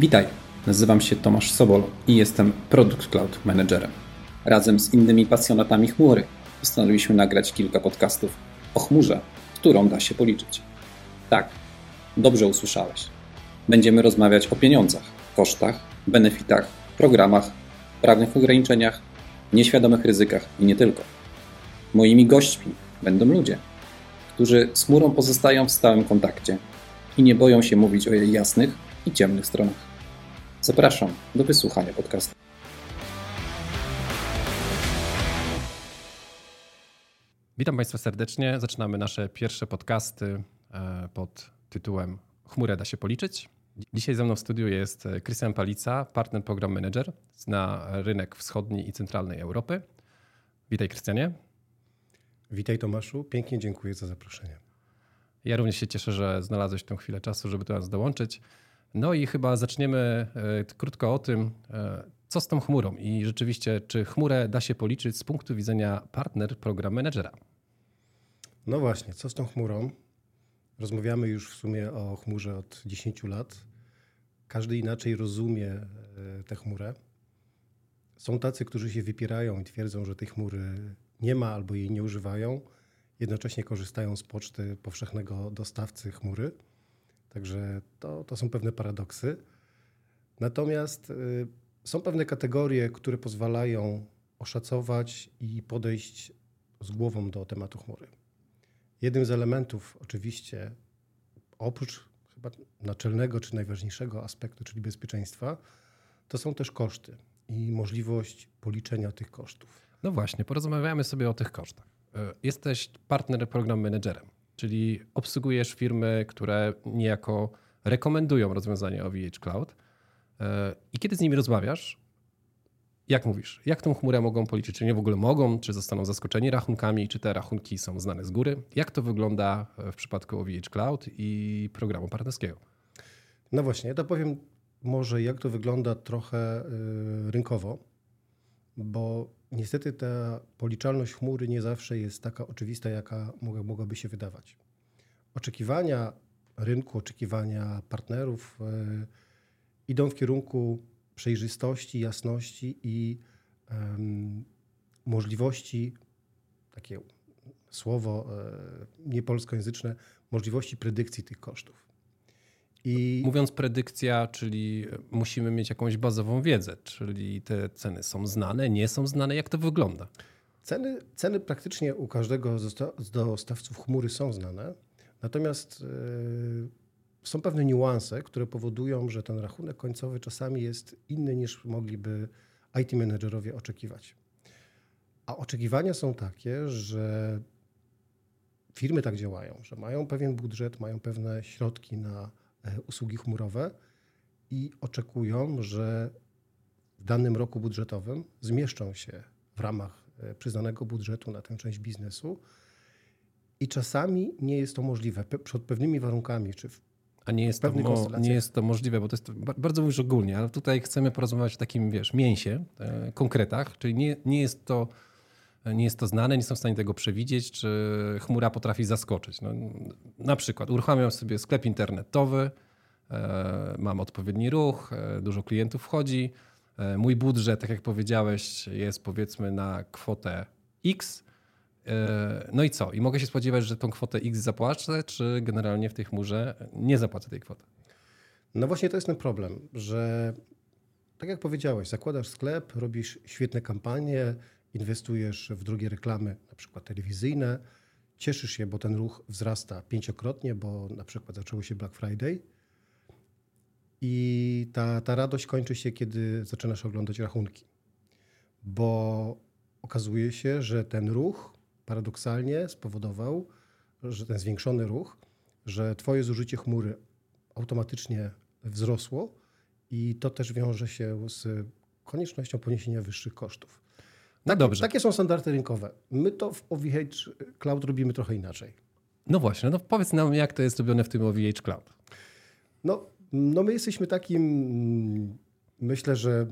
Witaj, nazywam się Tomasz Sobol i jestem Product Cloud Managerem. Razem z innymi pasjonatami chmury postanowiliśmy nagrać kilka podcastów o chmurze, którą da się policzyć. Tak, dobrze usłyszałeś. Będziemy rozmawiać o pieniądzach, kosztach, benefitach, programach, prawnych ograniczeniach, nieświadomych ryzykach i nie tylko. Moimi gośćmi będą ludzie, którzy z chmurą pozostają w stałym kontakcie i nie boją się mówić o jej jasnych i ciemnych stronach. Zapraszam do wysłuchania podcastu. Witam Państwa serdecznie. Zaczynamy nasze pierwsze podcasty e, pod tytułem Chmurę da się policzyć. Dzisiaj ze mną w studiu jest Krystian Palica, partner program manager na rynek wschodni i centralnej Europy. Witaj Krystianie. Witaj Tomaszu, pięknie dziękuję za zaproszenie. Ja również się cieszę, że znalazłeś tę chwilę czasu, żeby do nas dołączyć. No i chyba zaczniemy e, krótko o tym, e, co z tą chmurą i rzeczywiście, czy chmurę da się policzyć z punktu widzenia partner program managera. No właśnie, co z tą chmurą? Rozmawiamy już w sumie o chmurze od 10 lat. Każdy inaczej rozumie e, tę chmurę. Są tacy, którzy się wypierają i twierdzą, że tej chmury nie ma albo jej nie używają. Jednocześnie korzystają z poczty powszechnego dostawcy chmury. Także to, to są pewne paradoksy. Natomiast y, są pewne kategorie, które pozwalają oszacować i podejść z głową do tematu chmury. Jednym z elementów, oczywiście, oprócz chyba naczelnego czy najważniejszego aspektu, czyli bezpieczeństwa, to są też koszty i możliwość policzenia tych kosztów. No właśnie, porozmawiamy sobie o tych kosztach. E, jesteś partner program managerem, czyli obsługujesz firmy, które niejako rekomendują rozwiązanie OVH Cloud. E, I kiedy z nimi rozmawiasz, jak mówisz, jak tą chmurę mogą policzyć? Czy nie w ogóle mogą, czy zostaną zaskoczeni rachunkami, czy te rachunki są znane z góry? Jak to wygląda w przypadku OVH Cloud i programu partnerskiego? No właśnie, ja to powiem może, jak to wygląda trochę y, rynkowo, bo niestety ta policzalność chmury nie zawsze jest taka oczywista, jaka mogłaby się wydawać. Oczekiwania rynku, oczekiwania partnerów y, idą w kierunku przejrzystości, jasności i możliwości, takie słowo e, niepolskojęzyczne, możliwości predykcji tych kosztów. I... Mówiąc predykcja, czyli musimy mieć jakąś bazową wiedzę, czyli te ceny są znane, nie są znane, jak to wygląda? Ceny, ceny praktycznie u każdego z dostawców chmury są znane, natomiast yy, są pewne niuanse, które powodują, że ten rachunek końcowy czasami jest inny niż mogliby IT menedżerowie oczekiwać. A oczekiwania są takie, że firmy tak działają, że mają pewien budżet, mają pewne środki na usługi chmurowe i oczekują, że w danym roku budżetowym zmieszczą się w ramach e, przyznanego budżetu na tę część biznesu. I czasami nie jest to możliwe pod pewnymi warunkami, czy w a nie jest, to, nie jest to możliwe, bo to jest bardzo mówisz ogólnie, ale tutaj chcemy porozmawiać o takim, wiesz, mięsie, e, konkretach, czyli nie, nie jest to nie jest to znane, nie są w stanie tego przewidzieć, czy chmura potrafi zaskoczyć. No, na przykład uruchamiam sobie sklep internetowy, e, mam odpowiedni ruch, e, dużo klientów wchodzi, e, mój budżet, tak jak powiedziałeś, jest powiedzmy na kwotę X, no i co? I mogę się spodziewać, że tą kwotę X zapłacę, czy generalnie w tej chmurze nie zapłacę tej kwoty? No właśnie to jest ten problem, że tak jak powiedziałeś, zakładasz sklep, robisz świetne kampanie, inwestujesz w drugie reklamy, na przykład telewizyjne, cieszysz się, bo ten ruch wzrasta pięciokrotnie, bo na przykład zaczęło się Black Friday i ta, ta radość kończy się, kiedy zaczynasz oglądać rachunki, bo okazuje się, że ten ruch paradoksalnie spowodował, że ten zwiększony ruch, że Twoje zużycie chmury automatycznie wzrosło i to też wiąże się z koniecznością poniesienia wyższych kosztów. Takie, dobrze. Takie są standardy rynkowe. My to w OVH Cloud robimy trochę inaczej. No właśnie, no powiedz nam, jak to jest robione w tym OVH Cloud. No, no my jesteśmy takim, myślę, że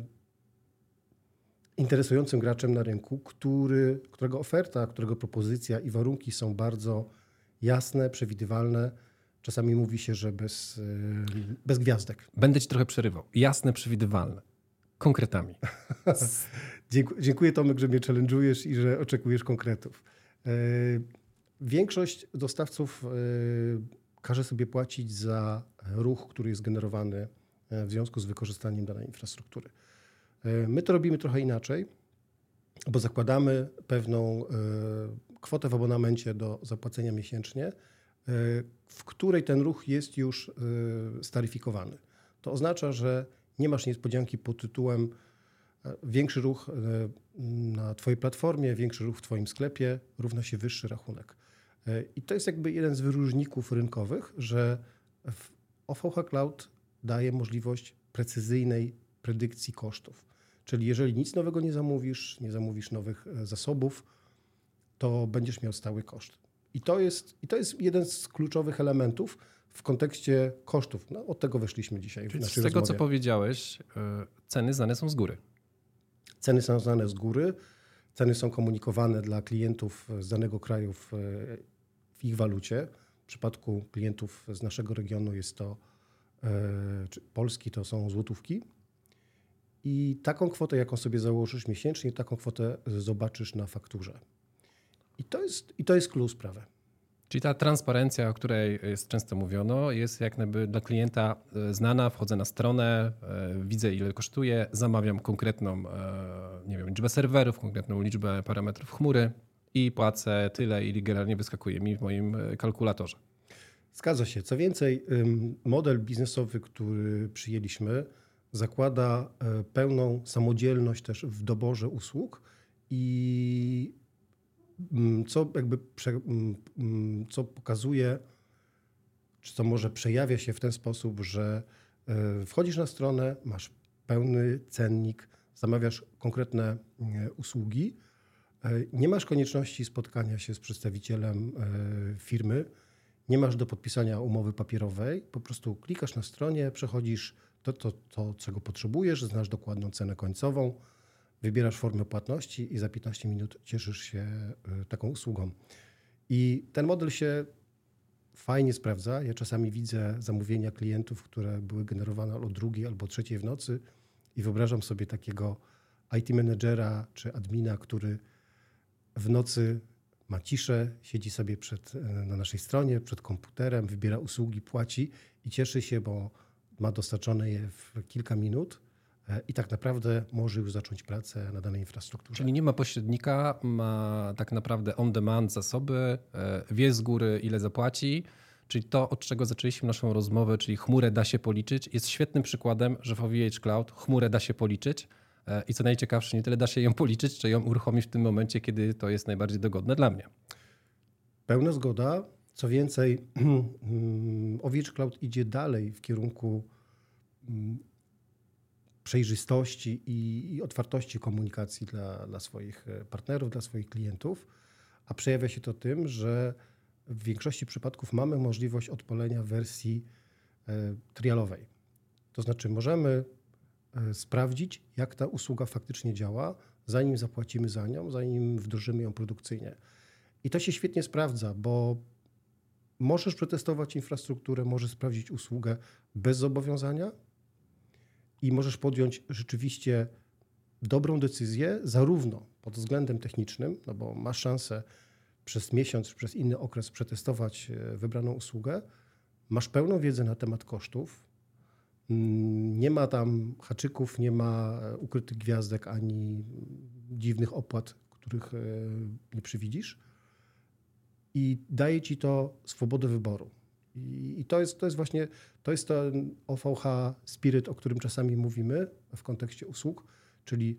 interesującym graczem na rynku, który, którego oferta, którego propozycja i warunki są bardzo jasne, przewidywalne. Czasami mówi się, że bez, bez gwiazdek. Będę ci trochę przerywał. Jasne, przewidywalne. Konkretami. Dziękuję Tomek, że mnie challenge'ujesz i że oczekujesz konkretów. Większość dostawców każe sobie płacić za ruch, który jest generowany w związku z wykorzystaniem danej infrastruktury. My to robimy trochę inaczej, bo zakładamy pewną kwotę w abonamencie do zapłacenia miesięcznie, e, w której ten ruch jest już e, staryfikowany. To oznacza, że nie masz niespodzianki pod tytułem e, większy ruch na Twojej platformie, większy ruch w Twoim sklepie równa się wyższy rachunek. I to jest jakby jeden z wyróżników rynkowych, że OVH Cloud daje możliwość precyzyjnej predykcji kosztów. Czyli jeżeli nic nowego nie zamówisz, nie zamówisz nowych zasobów, to będziesz miał stały koszt. I to jest, i to jest jeden z kluczowych elementów w kontekście kosztów. No, od tego weszliśmy dzisiaj. Czyli w naszej z tego, rozmowie. co powiedziałeś, e, ceny znane są z góry. Ceny są znane z góry. Ceny są komunikowane dla klientów z danego kraju w, w ich walucie. W przypadku klientów z naszego regionu jest to e, czy Polski, to są złotówki. I taką kwotę, jaką sobie założysz miesięcznie, taką kwotę zobaczysz na fakturze. I to jest, i to jest clue sprawy. Czyli ta transparencja, o której jest często mówiono, jest jak dla klienta e, znana. Wchodzę na stronę, e, widzę ile kosztuje, zamawiam konkretną e, nie wiem, liczbę serwerów, konkretną liczbę parametrów chmury i płacę tyle, ile generalnie wyskakuje mi w moim kalkulatorze. Zgadza się. Co więcej, model biznesowy, który przyjęliśmy, zakłada pełną samodzielność też w doborze usług i co jakby prze, mm, mm, co pokazuje, czy co może przejawia się w ten sposób, że e, wchodzisz na stronę, masz pełny cennik, zamawiasz konkretne usługi, e, nie masz konieczności spotkania się z przedstawicielem e, firmy, nie masz do podpisania umowy papierowej, po prostu klikasz na stronie, przechodzisz to, to, to czego potrzebujesz, znasz dokładną cenę końcową, wybierasz formę płatności i za 15 minut cieszysz się y, taką usługą. I ten model się fajnie sprawdza. Ja czasami widzę zamówienia klientów, które były generowane o drugiej albo trzeciej w nocy i wyobrażam sobie takiego IT menedżera czy admina, który w nocy ma ciszę, siedzi sobie przed, y, na naszej stronie, przed komputerem, wybiera usługi, płaci i cieszy się, bo ma dostarczone je w kilka minut E, i tak naprawdę może już zacząć pracę na danej infrastrukturze. Czyli nie ma pośrednika, ma tak naprawdę on-demand zasoby, e, wie z góry ile zapłaci. Czyli to, od czego zaczęliśmy naszą rozmowę, czyli chmurę da się policzyć, jest świetnym przykładem, że w OVH Cloud chmurę da się policzyć. E, I co najciekawsze, nie tyle da się ją policzyć, czy ją uruchomić w tym momencie, kiedy to jest najbardziej dogodne dla mnie. Pełna zgoda. Co więcej, OVH Cloud idzie dalej w kierunku mm, przejrzystości i, i otwartości komunikacji dla, dla swoich e, partnerów, dla swoich klientów, a przejawia się to tym, że w większości przypadków mamy możliwość odpalenia wersji e, trialowej. To znaczy możemy e, sprawdzić, jak ta usługa faktycznie działa, zanim zapłacimy za nią, zanim wdrożymy ją produkcyjnie. I to się świetnie sprawdza, bo możesz przetestować infrastrukturę, możesz sprawdzić usługę bez zobowiązania, i możesz podjąć rzeczywiście dobrą decyzję, zarówno pod względem technicznym, no bo masz szansę przez miesiąc czy przez inny okres przetestować e, wybraną usługę, masz pełną wiedzę na temat kosztów, mm, nie ma tam haczyków, nie ma e, ukrytych gwiazdek ani dziwnych opłat, których e, nie przewidzisz. I daje ci to swobodę wyboru. I, to, jest, to jest właśnie to jest ten OVH spirit, o którym czasami mówimy w kontekście usług, czyli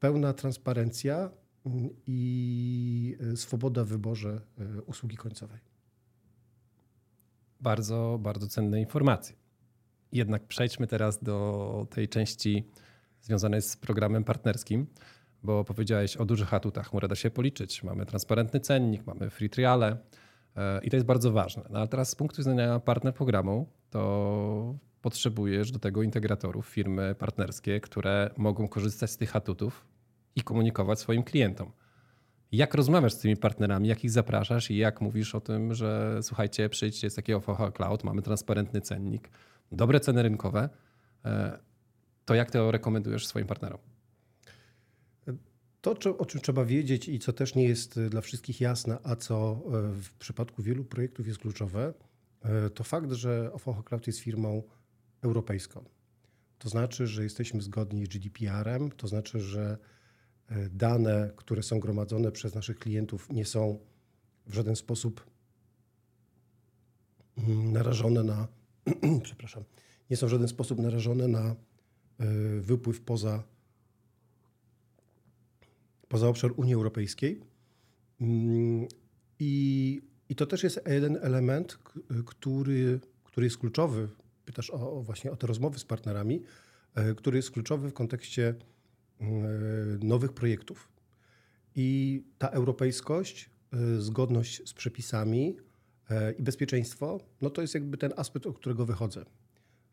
pełna transparencja mm, i e, swoboda w wyborze e, usługi końcowej. Bardzo, bardzo cenne informacje. Jednak przejdźmy teraz do tej części związanej z programem partnerskim, bo powiedziałeś o dużych atutach. Chmura da się policzyć. Mamy transparentny cennik, mamy free triale, I to jest bardzo ważne. No ale teraz z punktu widzenia partner programu, to potrzebujesz do tego integratorów, firmy partnerskie, które mogą korzystać z tych atutów i komunikować swoim klientom. Jak rozmawiasz z tymi partnerami, jak ich zapraszasz i jak mówisz o tym, że słuchajcie, przyjdźcie z takiego OVH Cloud, mamy transparentny cennik, dobre ceny rynkowe, e, to jak to rekomendujesz swoim partnerom? To, o czym trzeba wiedzieć i co też nie jest dla wszystkich jasne, a co w przypadku wielu projektów jest kluczowe, to fakt, że OVH Cloud jest firmą europejską. To znaczy, że jesteśmy zgodni z GDPR-em, to znaczy, że e, dane, które są gromadzone przez naszych klientów, nie są w żaden sposób mm, narażone na, przepraszam, nie są w żaden sposób narażone na e, wypływ poza, poza obszar Unii Europejskiej. Mm, I, I to też jest jeden element, który, który jest kluczowy pytasz o, właśnie o te rozmowy z partnerami, e, który jest kluczowy w kontekście e, nowych projektów. I ta europejskość, e, zgodność z przepisami i bezpieczeństwo, no to jest jakby ten aspekt, od którego wychodzę.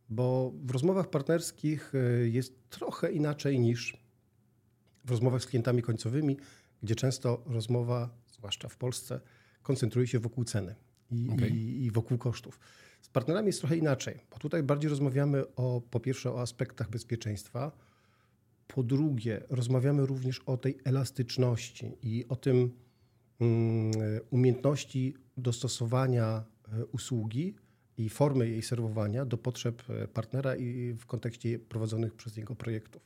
Bo w rozmowach partnerskich jest trochę inaczej niż w rozmowach z klientami końcowymi, gdzie często rozmowa, zwłaszcza w Polsce, koncentruje się wokół ceny i, okay. i, i wokół kosztów. Z partnerami jest trochę inaczej, bo tutaj bardziej rozmawiamy o, po pierwsze o aspektach bezpieczeństwa, po drugie rozmawiamy również o tej elastyczności i o tym um, umiejętności dostosowania e, usługi i formy jej serwowania do potrzeb e, partnera i w kontekście prowadzonych przez niego projektów.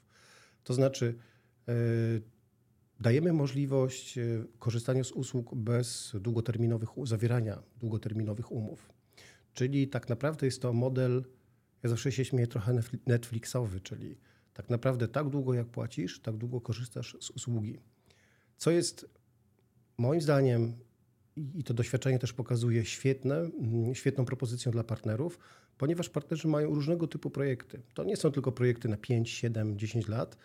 To znaczy, dajemy możliwość korzystania z usług bez długoterminowych, zawierania długoterminowych umów. Czyli tak naprawdę jest to model, ja zawsze się śmieję, trochę Netflixowy, czyli tak naprawdę tak długo jak płacisz, tak długo korzystasz z usługi. Co jest moim zdaniem, i to doświadczenie też pokazuje, świetne, mm, świetną propozycją dla partnerów, ponieważ partnerzy mają różnego typu projekty. To nie są tylko projekty na 5, 7, 10 lat,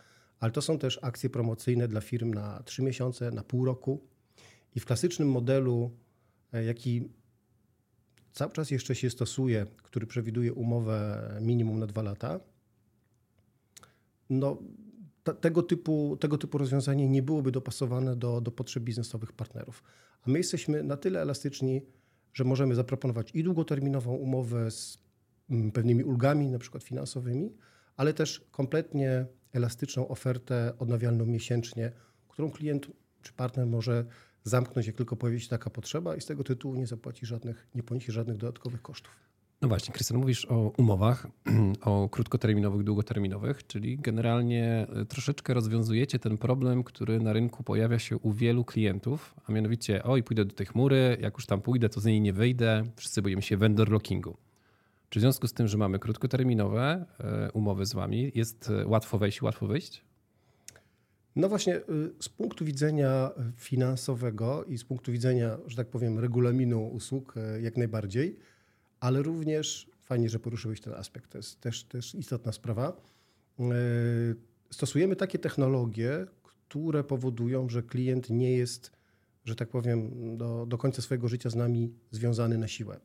ale to są też akcje promocyjne dla firm na 3 miesiące, na pół roku. I w klasycznym modelu, e, jaki cały czas jeszcze się stosuje, który przewiduje umowę minimum na dwa lata, no, tego, typu, tego typu rozwiązanie nie byłoby dopasowane do, do potrzeb biznesowych partnerów. A my jesteśmy na tyle elastyczni, że możemy zaproponować i długoterminową umowę z mm, pewnymi ulgami, na przykład finansowymi, ale też kompletnie elastyczną ofertę odnawialną miesięcznie, którą klient czy partner może zamknąć, jak tylko pojawi się taka potrzeba i z tego tytułu nie zapłaci żadnych, nie poniesie żadnych dodatkowych kosztów. No właśnie, Krystian, mówisz o umowach, o krótkoterminowych, długoterminowych, czyli generalnie e, troszeczkę rozwiązujecie ten problem, który na rynku pojawia się u wielu klientów, a mianowicie, oj, pójdę do tej chmury, jak już tam pójdę, to z niej nie wyjdę, wszyscy boimy się vendor lockingu. Czy w związku z tym, że mamy krótkoterminowe e, umowy z wami, jest e, łatwo wejść i łatwo wyjść? No właśnie, y, z punktu widzenia finansowego i z punktu widzenia, że tak powiem, regulaminu usług, y, jak najbardziej, ale również fajnie, że poruszyłeś ten aspekt, to jest też, też istotna sprawa. Stosujemy takie technologie, które powodują, że klient nie jest, że tak powiem, do, do końca swojego życia z nami związany na siłę.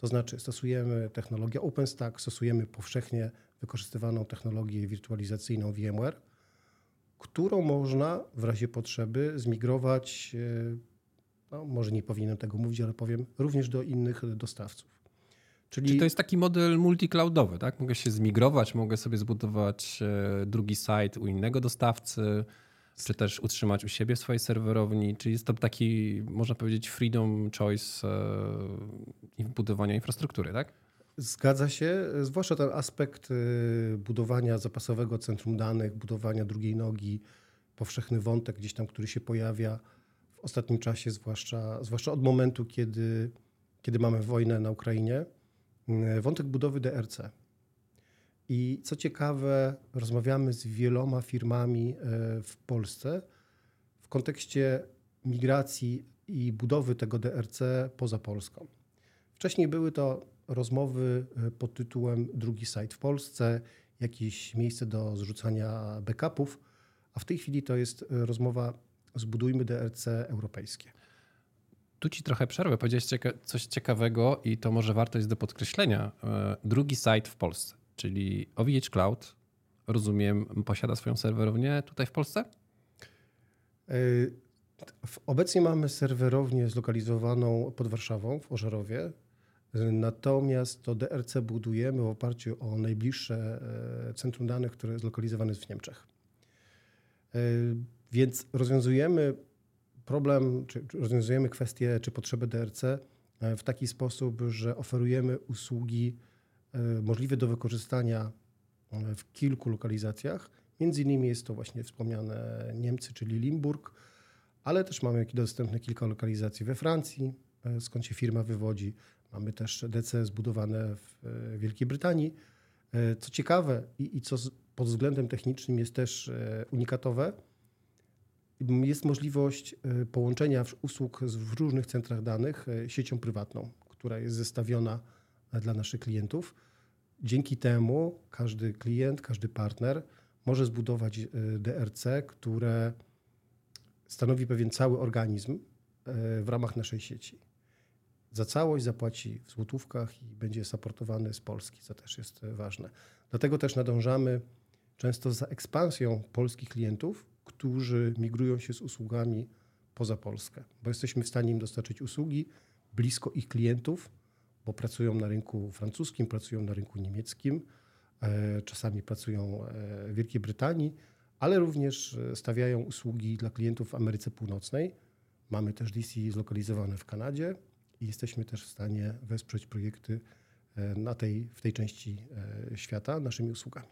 To znaczy, stosujemy technologię OpenStack, stosujemy powszechnie wykorzystywaną technologię wirtualizacyjną VMware którą można w razie potrzeby zmigrować, e, no, może nie powinienem tego mówić, ale powiem, również do innych dostawców. Czyli... Czy to jest taki model multicloudowy, tak? Mogę się zmigrować, mogę sobie zbudować e, drugi site u innego dostawcy, czy też utrzymać u siebie w swojej serwerowni. Czyli jest to taki, można powiedzieć, freedom choice e, budowania infrastruktury, tak? Zgadza się, zwłaszcza ten aspekt y, budowania zapasowego centrum danych, budowania drugiej nogi, powszechny wątek gdzieś tam, który się pojawia w ostatnim czasie, zwłaszcza, zwłaszcza od momentu, kiedy, kiedy mamy wojnę na Ukrainie, y, wątek budowy DRC. I co ciekawe, rozmawiamy z wieloma firmami y, w Polsce w kontekście migracji i budowy tego DRC poza Polską. Wcześniej były to rozmowy e, pod tytułem Drugi site w Polsce, jakieś miejsce do zrzucania backupów, a w tej chwili to jest e, rozmowa Zbudujmy DRC europejskie. Tu ci trochę przerwę. Powiedziałeś coś ciekawego i to może warto jest do podkreślenia. E, drugi site w Polsce, czyli OVH Cloud, rozumiem, posiada swoją serwerownię tutaj w Polsce? Obecnie mamy serwerownię zlokalizowaną pod Warszawą, w Ożarowie. Natomiast to DRC budujemy w oparciu o najbliższe e, centrum danych, które jest zlokalizowane w Niemczech. E, więc rozwiązujemy problem, czy rozwiązujemy kwestię, czy potrzebę DRC e, w taki sposób, że oferujemy usługi możliwe do wykorzystania w kilku lokalizacjach. Między innymi jest to właśnie wspomniane Niemcy, czyli Limburg, ale też mamy dostępne kilka lokalizacji we Francji, skąd się firma wywodzi. Mamy też DC zbudowane w e, Wielkiej Brytanii. E, co ciekawe i, i co pod względem technicznym jest też e, unikatowe, jest możliwość połączenia usług w różnych centrach danych siecią prywatną, która jest zestawiona dla naszych klientów. Dzięki temu każdy klient, każdy partner może zbudować DRC, które stanowi pewien cały organizm w ramach naszej sieci za całość zapłaci w złotówkach i będzie supportowany z Polski, co też jest ważne. Dlatego też nadążamy często za ekspansją polskich klientów, którzy migrują się z usługami poza Polskę, bo jesteśmy w stanie im dostarczyć usługi blisko ich klientów, bo pracują na rynku francuskim, pracują na rynku niemieckim, e, czasami pracują e, w Wielkiej Brytanii, ale również e, stawiają usługi dla klientów w Ameryce Północnej. Mamy też DC zlokalizowane w Kanadzie, i jesteśmy też w stanie wesprzeć projekty na tej, w tej części świata naszymi usługami.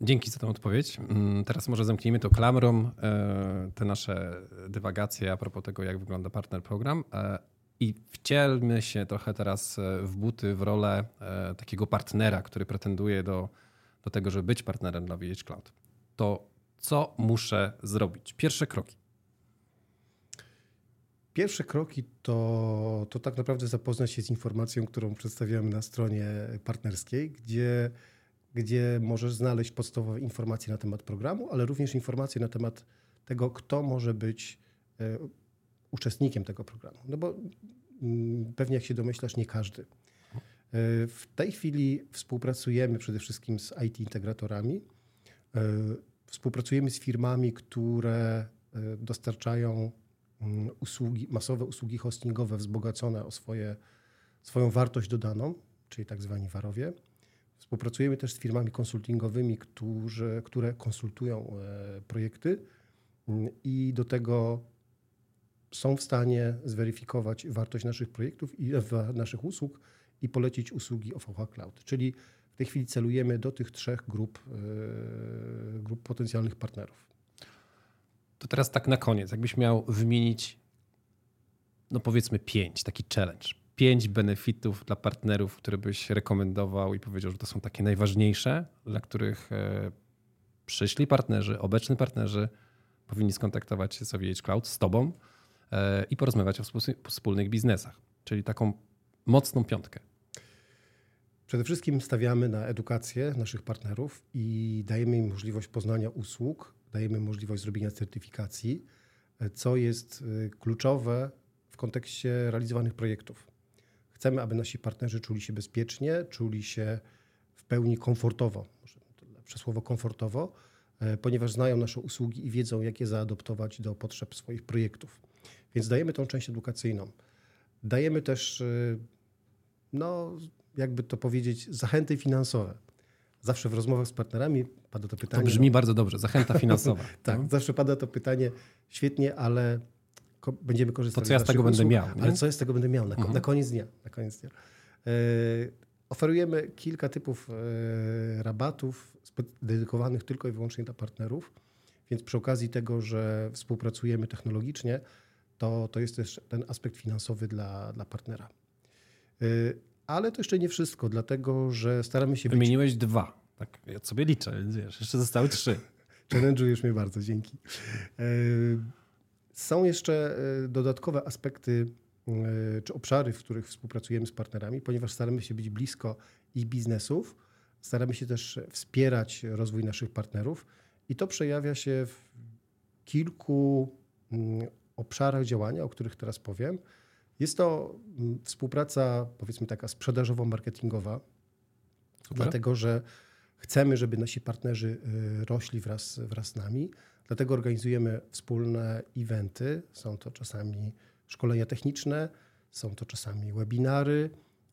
Dzięki za tę odpowiedź. Mm, teraz może zamknijmy to klamrą, te nasze dywagacje a propos tego, jak wygląda partner program. I wcielmy się trochę teraz w buty, w rolę takiego partnera, który pretenduje do, do tego, żeby być partnerem dla VH Cloud. To co muszę zrobić? Pierwsze kroki. Pierwsze kroki to, to tak naprawdę zapoznać się z informacją, którą przedstawiamy na stronie partnerskiej, gdzie, gdzie możesz znaleźć podstawowe informacje na temat programu, ale również informacje na temat tego, kto może być e, uczestnikiem tego programu. No bo pewnie jak się domyślasz, nie każdy. E, w tej chwili współpracujemy przede wszystkim z IT integratorami. E, współpracujemy z firmami, które dostarczają Mm, usługi, masowe usługi hostingowe wzbogacone o swoje, swoją wartość dodaną, czyli tak zwani warowie. Współpracujemy też z firmami konsultingowymi, którzy, które konsultują e, projekty mm, i do tego są w stanie zweryfikować wartość naszych projektów i naszych usług i polecić usługi OVH Cloud. Czyli w tej chwili celujemy do tych trzech grup, e, grup potencjalnych partnerów. To teraz tak na koniec, jakbyś miał wymienić, no powiedzmy pięć, taki challenge. Pięć benefitów dla partnerów, które byś rekomendował i powiedział, że to są takie najważniejsze, dla których e, przyszli partnerzy, obecni partnerzy powinni skontaktować się z OVH Cloud, z tobą i porozmawiać o wspólnych biznesach. Czyli taką mocną piątkę. Przede wszystkim stawiamy na edukację naszych partnerów i dajemy im możliwość poznania usług, dajemy możliwość zrobienia certyfikacji, co jest y, kluczowe w kontekście realizowanych projektów. Chcemy, aby nasi partnerzy czuli się bezpiecznie, czuli się w pełni komfortowo, może lepsze słowo komfortowo, e, ponieważ znają nasze usługi i wiedzą, jak je zaadoptować do potrzeb swoich projektów. Więc dajemy tą część edukacyjną. Dajemy też, y, no, jakby to powiedzieć, zachęty finansowe. Zawsze w rozmowach z partnerami pada to pytanie. To brzmi bardzo dobrze, zachęta finansowa. tak, no? zawsze pada to pytanie, świetnie, ale będziemy korzystać z co ja z tego usług, będę miał? Nie? Ale co ja z tego będę miał na, mhm. na koniec dnia? Na koniec dnia. E, oferujemy kilka typów e, rabatów dedykowanych tylko i wyłącznie dla partnerów, więc przy okazji tego, że współpracujemy technologicznie, to, to jest też ten aspekt finansowy dla, dla partnera. E, ale to jeszcze nie wszystko, dlatego że staramy się. Wymieniłeś być... dwa. Tak, ja sobie liczę, więc wiesz, jeszcze zostały trzy. Challenge'ujesz mnie bardzo, dzięki. E, są jeszcze e, dodatkowe aspekty czy obszary, w których współpracujemy z partnerami, ponieważ staramy się być blisko ich biznesów, staramy się też wspierać rozwój naszych partnerów i to przejawia się w kilku mm, obszarach działania, o których teraz powiem. Jest to mm, współpraca, powiedzmy taka sprzedażowo-marketingowa, dlatego że chcemy, żeby nasi partnerzy y, rośli wraz, wraz z nami. Dlatego organizujemy wspólne eventy. Są to czasami szkolenia techniczne, są to czasami webinary,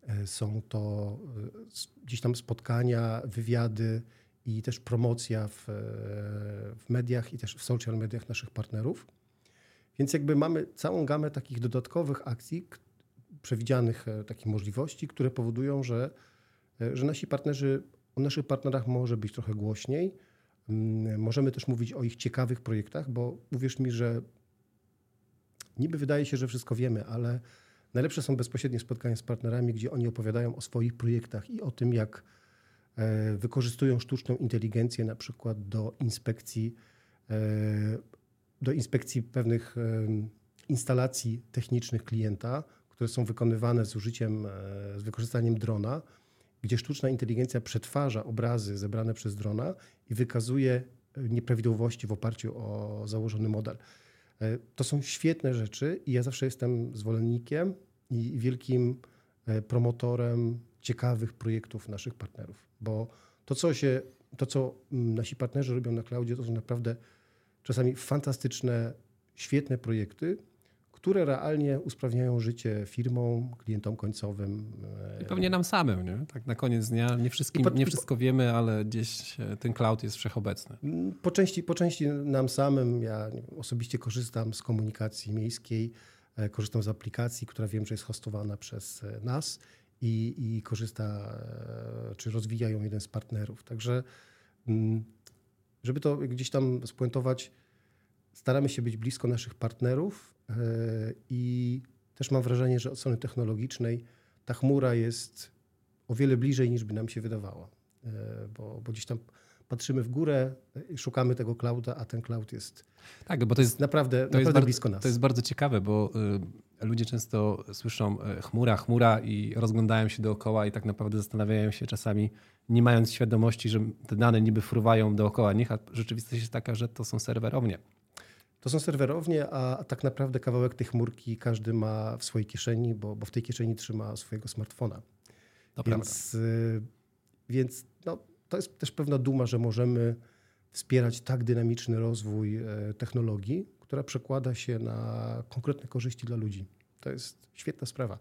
e, są to e, gdzieś tam spotkania, wywiady i też promocja w, w mediach i też w social mediach naszych partnerów. Więc jakby mamy całą gamę takich dodatkowych akcji, przewidzianych takich możliwości, które powodują, że, że nasi partnerzy, o naszych partnerach może być trochę głośniej, Mm, możemy też mówić o ich ciekawych projektach, bo uwierz mi, że niby wydaje się, że wszystko wiemy, ale najlepsze są bezpośrednie spotkania z partnerami, gdzie oni opowiadają o swoich projektach i o tym, jak e, wykorzystują sztuczną inteligencję na przykład do inspekcji, e, do inspekcji pewnych instalacji technicznych klienta, które są wykonywane z użyciem, e, z wykorzystaniem drona gdzie sztuczna inteligencja przetwarza obrazy zebrane przez drona i wykazuje nieprawidłowości w oparciu o założony model. E, to są świetne rzeczy i ja zawsze jestem zwolennikiem i wielkim e, promotorem ciekawych projektów naszych partnerów, bo to, co się, to, co mm, nasi partnerzy robią na cloudzie, to są naprawdę czasami fantastyczne, świetne projekty, które realnie usprawniają życie firmom, klientom końcowym. I pewnie nam samym, nie? Tak na koniec dnia nie, wszystkim, po, nie wszystko wiemy, ale gdzieś e, ten cloud jest wszechobecny. Mm, po części, po części nam samym. Ja osobiście korzystam z komunikacji miejskiej, e, korzystam z aplikacji, która wiem, że jest hostowana przez e, nas i, i korzysta, czy rozwija ją jeden z partnerów. Także mm, żeby to gdzieś tam spuentować, staramy się być blisko naszych partnerów e, i też mam wrażenie, że od strony technologicznej ta chmura jest o wiele bliżej niż by nam się wydawało, e, bo, bo gdzieś tam patrzymy w górę, szukamy tego clouda, a ten cloud jest, tak, bo to jest naprawdę, to naprawdę jest bardzo, blisko nas. To jest bardzo ciekawe, bo y, ludzie często słyszą y, chmura, chmura i rozglądają się dookoła i tak naprawdę zastanawiają się czasami, nie mając świadomości, że te dane niby fruwają dookoła nich, a rzeczywistość jest taka, że to są serwerownie. To są serwerownie, a tak naprawdę kawałek tej chmurki każdy ma w swojej kieszeni, bo, bo w tej kieszeni trzyma swojego smartfona. To więc y, więc no, to jest też pewna duma, że możemy wspierać tak dynamiczny rozwój e, technologii, która przekłada się na konkretne korzyści dla ludzi. To jest świetna sprawa.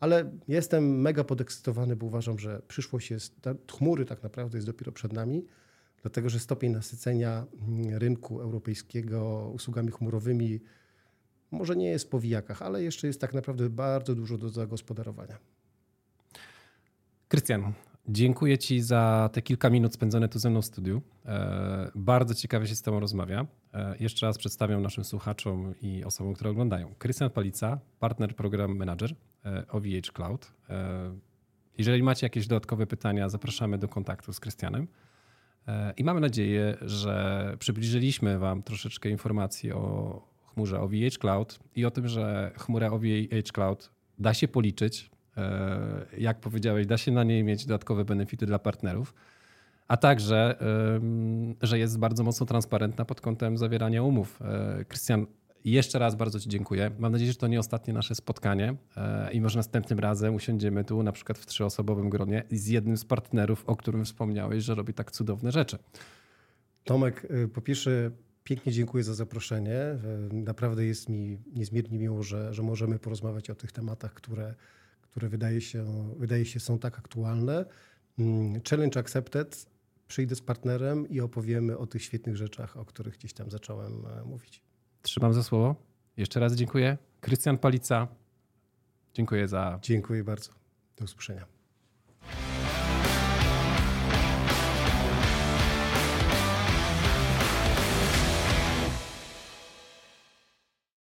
Ale jestem mega podekscytowany, bo uważam, że przyszłość jest, chmury tak naprawdę jest dopiero przed nami dlatego że stopień nasycenia mm, rynku europejskiego usługami chmurowymi może nie jest po wijakach, ale jeszcze jest tak naprawdę bardzo dużo do zagospodarowania. Krystian, dziękuję Ci za te kilka minut spędzone tu ze mną w studiu. E, bardzo ciekawie się z Tobą rozmawia. E, jeszcze raz przedstawiam naszym słuchaczom i osobom, które oglądają. Krystian Palica, partner program manager e, OVH Cloud. Jeżeli macie jakieś dodatkowe pytania, zapraszamy do kontaktu z Krystianem. I mamy nadzieję, że przybliżyliśmy Wam troszeczkę informacji o chmurze OVH Cloud i o tym, że chmura OVH Cloud da się policzyć. E, jak powiedziałeś, da się na niej mieć dodatkowe benefity dla partnerów, a także, że jest bardzo mocno transparentna pod kątem zawierania umów. E, Krystian, jeszcze raz bardzo Ci dziękuję. Mam nadzieję, że to nie ostatnie nasze spotkanie e, i może następnym razem usiądziemy tu na przykład w trzyosobowym gronie z jednym z partnerów, o którym wspomniałeś, że robi tak cudowne rzeczy. Tomek, po pierwsze pięknie dziękuję za zaproszenie. Naprawdę jest mi niezmiernie miło, że, że możemy porozmawiać o tych tematach, które, które wydaje, się, wydaje się są tak aktualne. Mm, challenge accepted. Przyjdę z partnerem i opowiemy o tych świetnych rzeczach, o których gdzieś tam zacząłem e, mówić. Trzymam za słowo. Jeszcze raz dziękuję. Krystian Palica, dziękuję za. Dziękuję bardzo. Do usłyszenia.